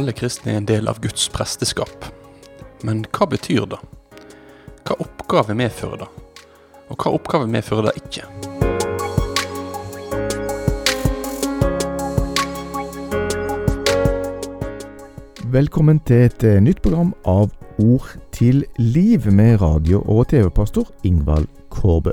Alle kristne er en del av Guds presteskap. Men hva betyr det? Hva oppgave medfører det? Og hva oppgave medfører det ikke? Velkommen til et eh, nytt program av Ord til liv med radio- og TV-pastor Ingvald Kårbø.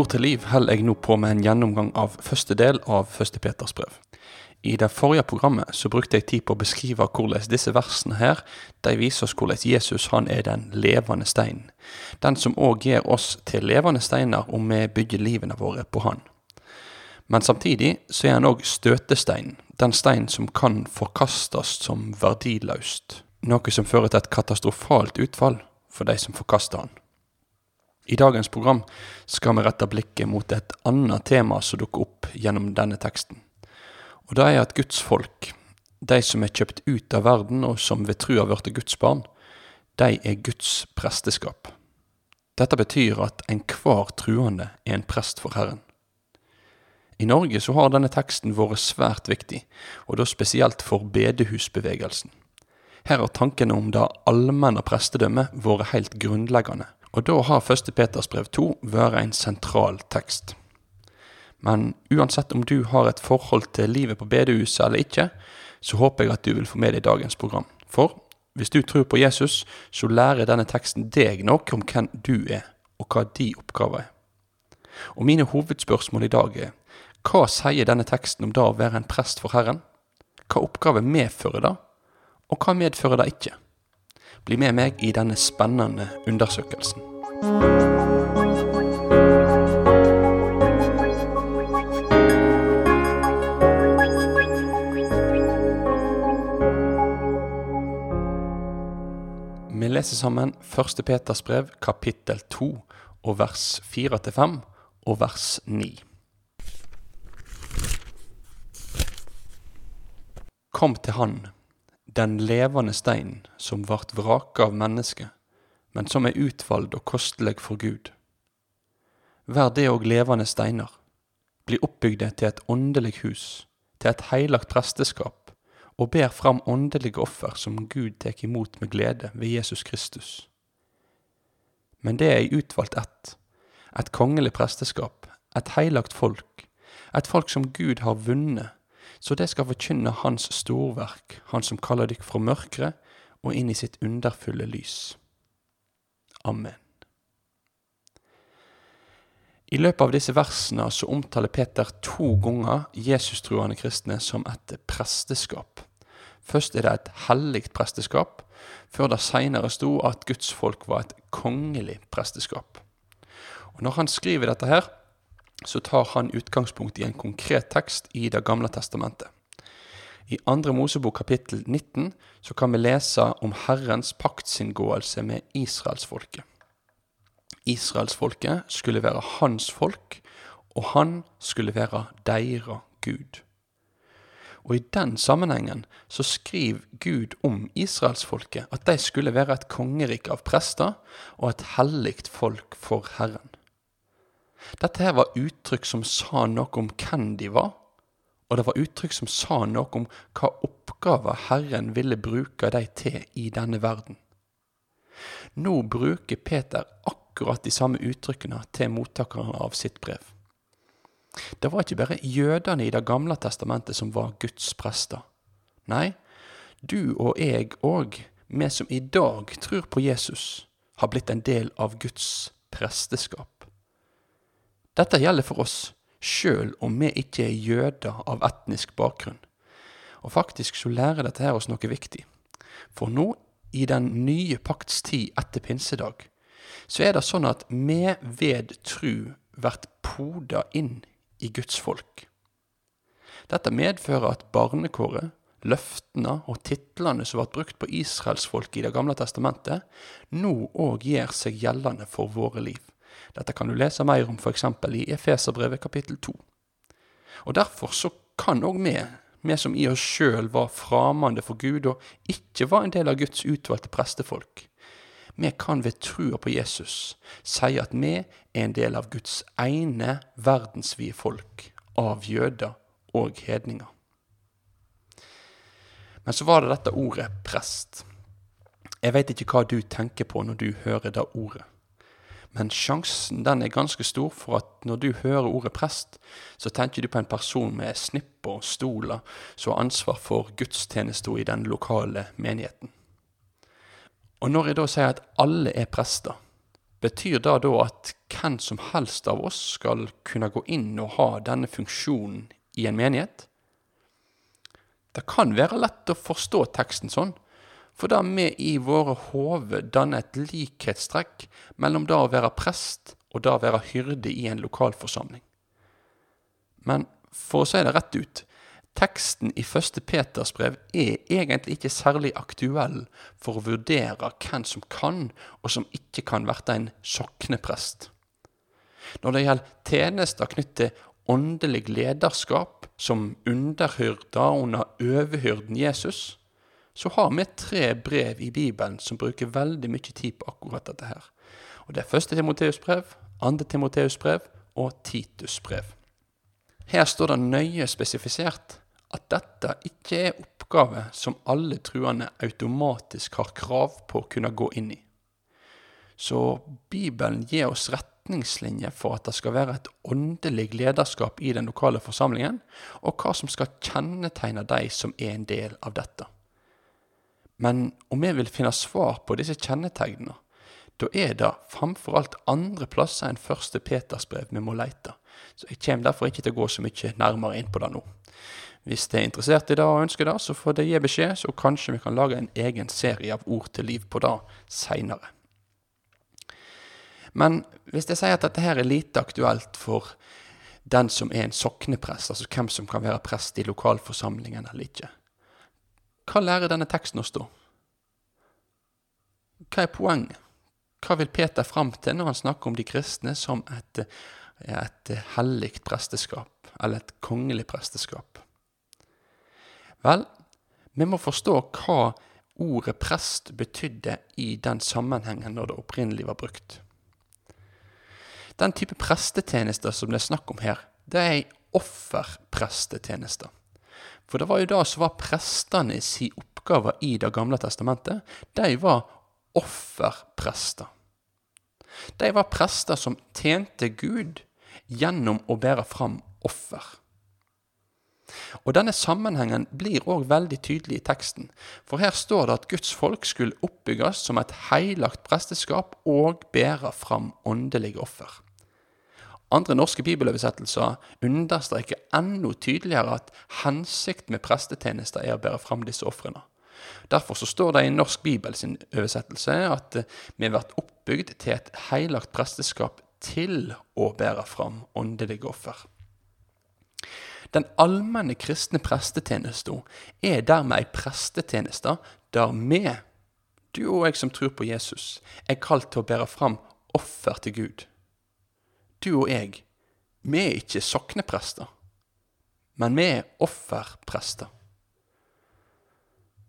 Ord til liv holder jeg nå på med en gjennomgang av første del av første Peters brev. I det forrige programmet så brukte jeg tid på å beskrive hvordan disse versene her, de viser oss hvordan Jesus han er den levende steinen. Den som òg gir oss til levende steiner om vi bygger livene våre på han. Men samtidig så er han òg støtesteinen, den steinen som kan forkastes som verdiløst. Noe som fører til et katastrofalt utfall for de som forkaster han. I dagens program skal vi rette blikket mot et annet tema som dukker opp gjennom denne teksten. Og det er at Guds folk, de som er kjøpt ut av verden og som ved tru har blitt Guds barn, de er Guds presteskap. Dette betyr at enhver truende er en prest for Herren. I Norge så har denne teksten vært svært viktig, og da spesielt for bedehusbevegelsen. Her har tankene om det allmenne prestedømmet vært helt grunnleggende, og da har 1. Peters brev 2 vært en sentral tekst. Men uansett om du har et forhold til livet på bedehuset eller ikke, så håper jeg at du vil få med deg dagens program. For hvis du tror på Jesus, så lærer denne teksten deg noe om hvem du er, og hva de oppgaver er. Og mine hovedspørsmål i dag er hva sier denne teksten om det å være en prest for Herren? Hva oppgave medfører det, og hva medfører det ikke? Bli med meg i denne spennende undersøkelsen. Vi leser sammen 1. Peters brev, kapittel 2, og vers 4-5, og vers 9. Kom til Han, den levende stein som vart vraka av mennesket, men som er utvald og kostelig for Gud. Vær det òg levende steiner, bli oppbygde til et åndelig hus, til et heilagt presteskap, og ber fram åndelige offer som Gud tek imot med glede ved Jesus Kristus. Men det er ei utvalgt ett, et kongelig presteskap, et heilagt folk, et folk som Gud har vunnet, så det skal forkynne Hans storverk, Han som kaller dykk fra mørket og inn i sitt underfulle lys. Amen. I løpet av disse versene så omtaler Peter to ganger Jesus-truende kristne som et presteskap. Først er det et hellig presteskap, før det seinere sto at Guds folk var et kongelig presteskap. Og Når han skriver dette her, så tar han utgangspunkt i en konkret tekst i Det gamle testamentet. I andre Mosebok kapittel 19 så kan vi lese om Herrens paktsinngåelse med israelsfolket. Israelsfolket skulle være hans folk, og han skulle være deira Gud. Og i den sammenhengen så skriver Gud om israelsfolket at de skulle være et kongerike av prester og et hellig folk for Herren. Dette her var uttrykk som sa noe om hvem de var, og det var uttrykk som sa noe om hva oppgaver Herren ville bruke dem til i denne verden. Nå bruker Peter akkurat de samme uttrykkene til mottakerne av sitt brev. Det var ikke bare jødene i Det gamle testamentet som var Guds prester. Nei, du og jeg òg, vi som i dag tror på Jesus, har blitt en del av Guds presteskap. Dette gjelder for oss, sjøl om vi ikke er jøder av etnisk bakgrunn. Og faktisk så lærer dette her oss noe viktig. For nå, i den nye pakts tid etter pinsedag, så er det sånn at vi ved tru blir poda inn i Guds folk. Dette medfører at barnekåret, løftene og titlene som ble brukt på israelsfolket i Det gamle testamentet, nå òg gjør seg gjeldende for våre liv. Dette kan du lese mer om f.eks. i Efeserbrevet kapittel 2. Og Derfor så kan òg vi, vi som i oss sjøl var framande for Gud og ikke var en del av Guds utvalgte prestefolk, vi kan ved trua på Jesus si at vi er en del av Guds ene verdensvide folk, av jøder og hedninger. Men så var det dette ordet prest. Jeg veit ikke hva du tenker på når du hører det ordet. Men sjansen den er ganske stor for at når du hører ordet prest, så tenker du på en person med snipper og stoler som har ansvar for gudstjenesta i den lokale menigheten. Og når jeg da sier at alle er prester, betyr det da at hvem som helst av oss skal kunne gå inn og ha denne funksjonen i en menighet? Det kan være lett å forstå teksten sånn, for da vi i våre hoder danner et likhetstrekk mellom det å være prest og det å være hyrde i en lokalforsamling. Men for å si det rett ut, teksten i første Peters brev er egentlig ikke særlig aktuell for å vurdere hvem som kan og som ikke kan bli en sokneprest. Når det gjelder tjenester knyttet til åndelig lederskap som underhyrder under overhyrden Jesus, så har vi tre brev i Bibelen som bruker veldig mye tid på akkurat dette her. Og Det er første Timoteus brev, andre Timoteus brev og Titus brev. Her står det nøye spesifisert at dette ikke er oppgave som alle truende automatisk har krav på å kunne gå inn i. Så Bibelen gir oss retningslinjer for at det skal være et åndelig lederskap i den lokale forsamlingen, og hva som skal kjennetegne de som er en del av dette. Men om vi vil finne svar på disse kjennetegnene, da er det framfor alt andre plasser enn første Peters brev vi må lete. Så jeg kommer derfor ikke til å gå så mye nærmere inn på det nå. Hvis de er interessert i det og ønsker det, så får de gi beskjed, så kanskje vi kan lage en egen serie av Ord til liv på det seinere. Men hvis jeg sier at dette her er lite aktuelt for den som er en sokneprest, altså hvem som kan være prest i lokalforsamlingen eller ikke, hva lærer denne teksten oss da? Hva er poenget? Hva vil Peter fram til når han snakker om de kristne som et, et hellig presteskap, eller et kongelig presteskap? Vel, vi må forstå hva ordet prest betydde i den sammenhengen når det opprinnelig var brukt. Den type prestetjenester som det er snakk om her, det er ei offerprestetjeneste. For det var jo det som var prestene si oppgave i Det gamle testamentet. De var offerprester. De var prester som tjente Gud gjennom å bære fram offer. Og Denne sammenhengen blir òg veldig tydelig i teksten, for her står det at Guds folk skulle oppbygges som et heilagt presteskap og bære fram åndelige offer. Andre norske bibeloversettelser understreker enda tydeligere at hensikten med prestetjenester er å bære fram disse ofrene. Derfor så står det i Norsk Bibels oversettelse at vi har vært oppbygd til et heilagt presteskap til å bære fram åndelige offer. Den allmenne kristne prestetjenesten er dermed ei prestetjeneste der vi, du og jeg som tror på Jesus, er kalt til å bære fram offer til Gud. Du og jeg, vi er ikke sokneprester, men vi er offerprester.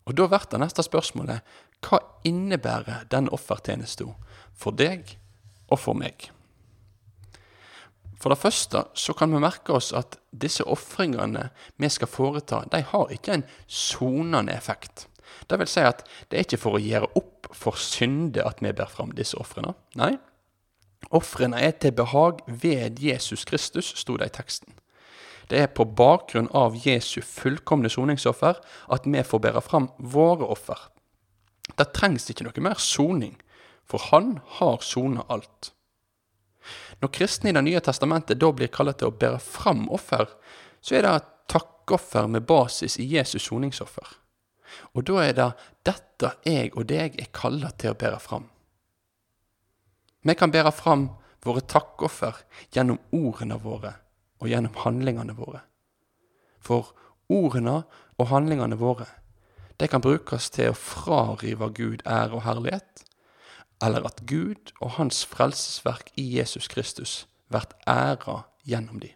Og da blir det neste spørsmålet hva innebærer den offertjenesten for deg og for meg? For det første så kan vi merke oss at disse ofringene vi skal foreta, de har ikke en sonende effekt. Det vil si at det er ikke for å gjøre opp for synde at vi ber fram disse ofrene. Nei, ofrene er til behag ved Jesus Kristus, sto det i teksten. Det er på bakgrunn av Jesu fullkomne soningsoffer at vi får bære fram våre offer. Det trengs ikke noe mer soning, for han har sona alt. Når kristne i Det nye testamentet da blir kalt til å bære fram offer, så er det et takkoffer med basis i Jesus soningsoffer. Og da er det dette jeg og deg er kalt til å bære fram. Vi kan bære fram våre takkoffer gjennom ordene våre og gjennom handlingene våre. For ordene og handlingene våre, det kan brukes til å frarive Gud ære og herlighet, eller at Gud og hans frelsesverk i Jesus Kristus blir æra gjennom de.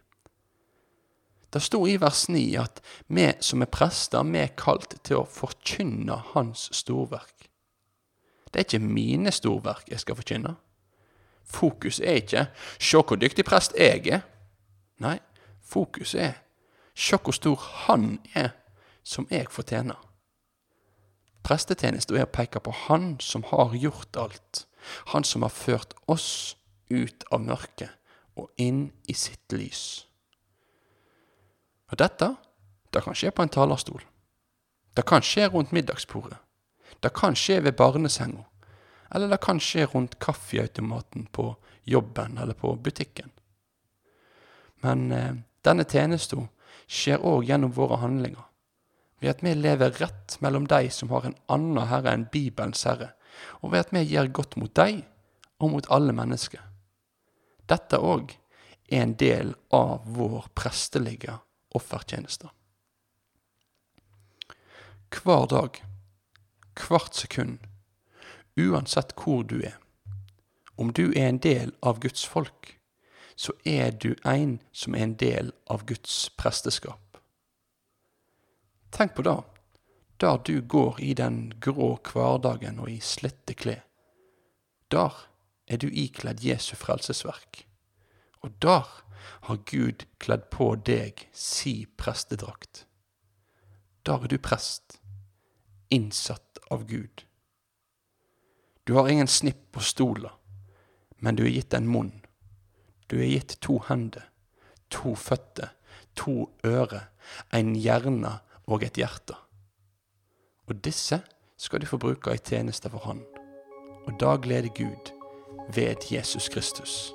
Det sto i vers 9 at vi som er prester, vi er kalt til å forkynne Hans storverk. Det er ikke mine storverk jeg skal forkynne. Fokus er ikke 'se hvor dyktig prest jeg er'. Nei, fokus er 'se hvor stor Han er, som jeg fortjener'. Prestetjenesten er å peke på Han som har gjort alt. Han som har ført oss ut av mørket og inn i sitt lys. Og dette, det kan skje på en talerstol. Det kan skje rundt middagsbordet. Det kan skje ved barnesenga. Eller det kan skje rundt kaffeautomaten på jobben eller på butikken. Men eh, denne tjenesten skjer òg gjennom våre handlinger. Ved at vi lever rett mellom de som har en annen herre enn Bibelens herre, og ved at vi gjør godt mot dem og mot alle mennesker. Dette òg er en del av vår prestelige offertjeneste. Hver dag, hvert sekund, uansett hvor du er. Om du er en del av Guds folk, så er du en som er en del av Guds presteskap. Tenk på det, der du går i den grå hverdagen og i slitte klær. Der er du ikledd Jesu frelsesverk. Og der har Gud kledd på deg si prestedrakt. Der er du prest, innsatt av Gud. Du har ingen snipp på stola, men du er gitt en munn. Du er gitt to hender, to føtter, to ører, en hjerne og et hjerte. Og disse skal du få bruke i tjeneste for Han. Og da gleder Gud ved Jesus Kristus.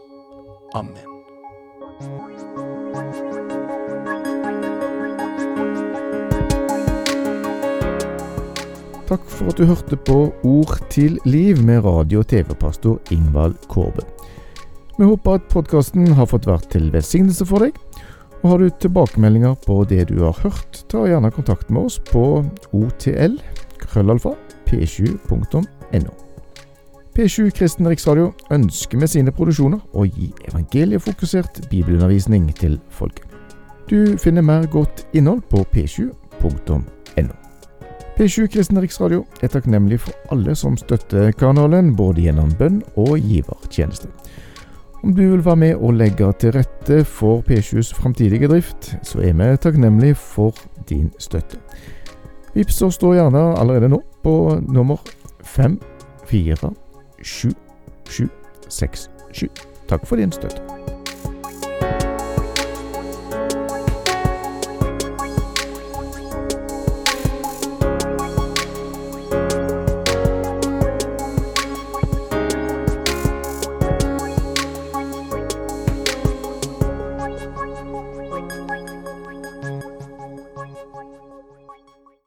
Amen. Takk for at du hørte på Ord til liv med radio- og TV-pastor Ingvald Kårbe. Vi håper at podkasten har fått vært til velsignelse for deg. Og Har du tilbakemeldinger på det du har hørt, ta gjerne kontakt med oss på otl-p7.no. P7 Kristen Riksradio ønsker med sine produksjoner å gi evangeliefokusert bibelundervisning til folket. Du finner mer godt innhold på p7.no. P7 Kristen Riksradio er takknemlig for alle som støtter kanalen, både gjennom bønn og givertjeneste. Om du vil være med og legge til rette for P7s framtidige drift, så er vi takknemlig for din støtte. Vips oss da gjerne allerede nå på nummer 5477767. Takk for din støtte.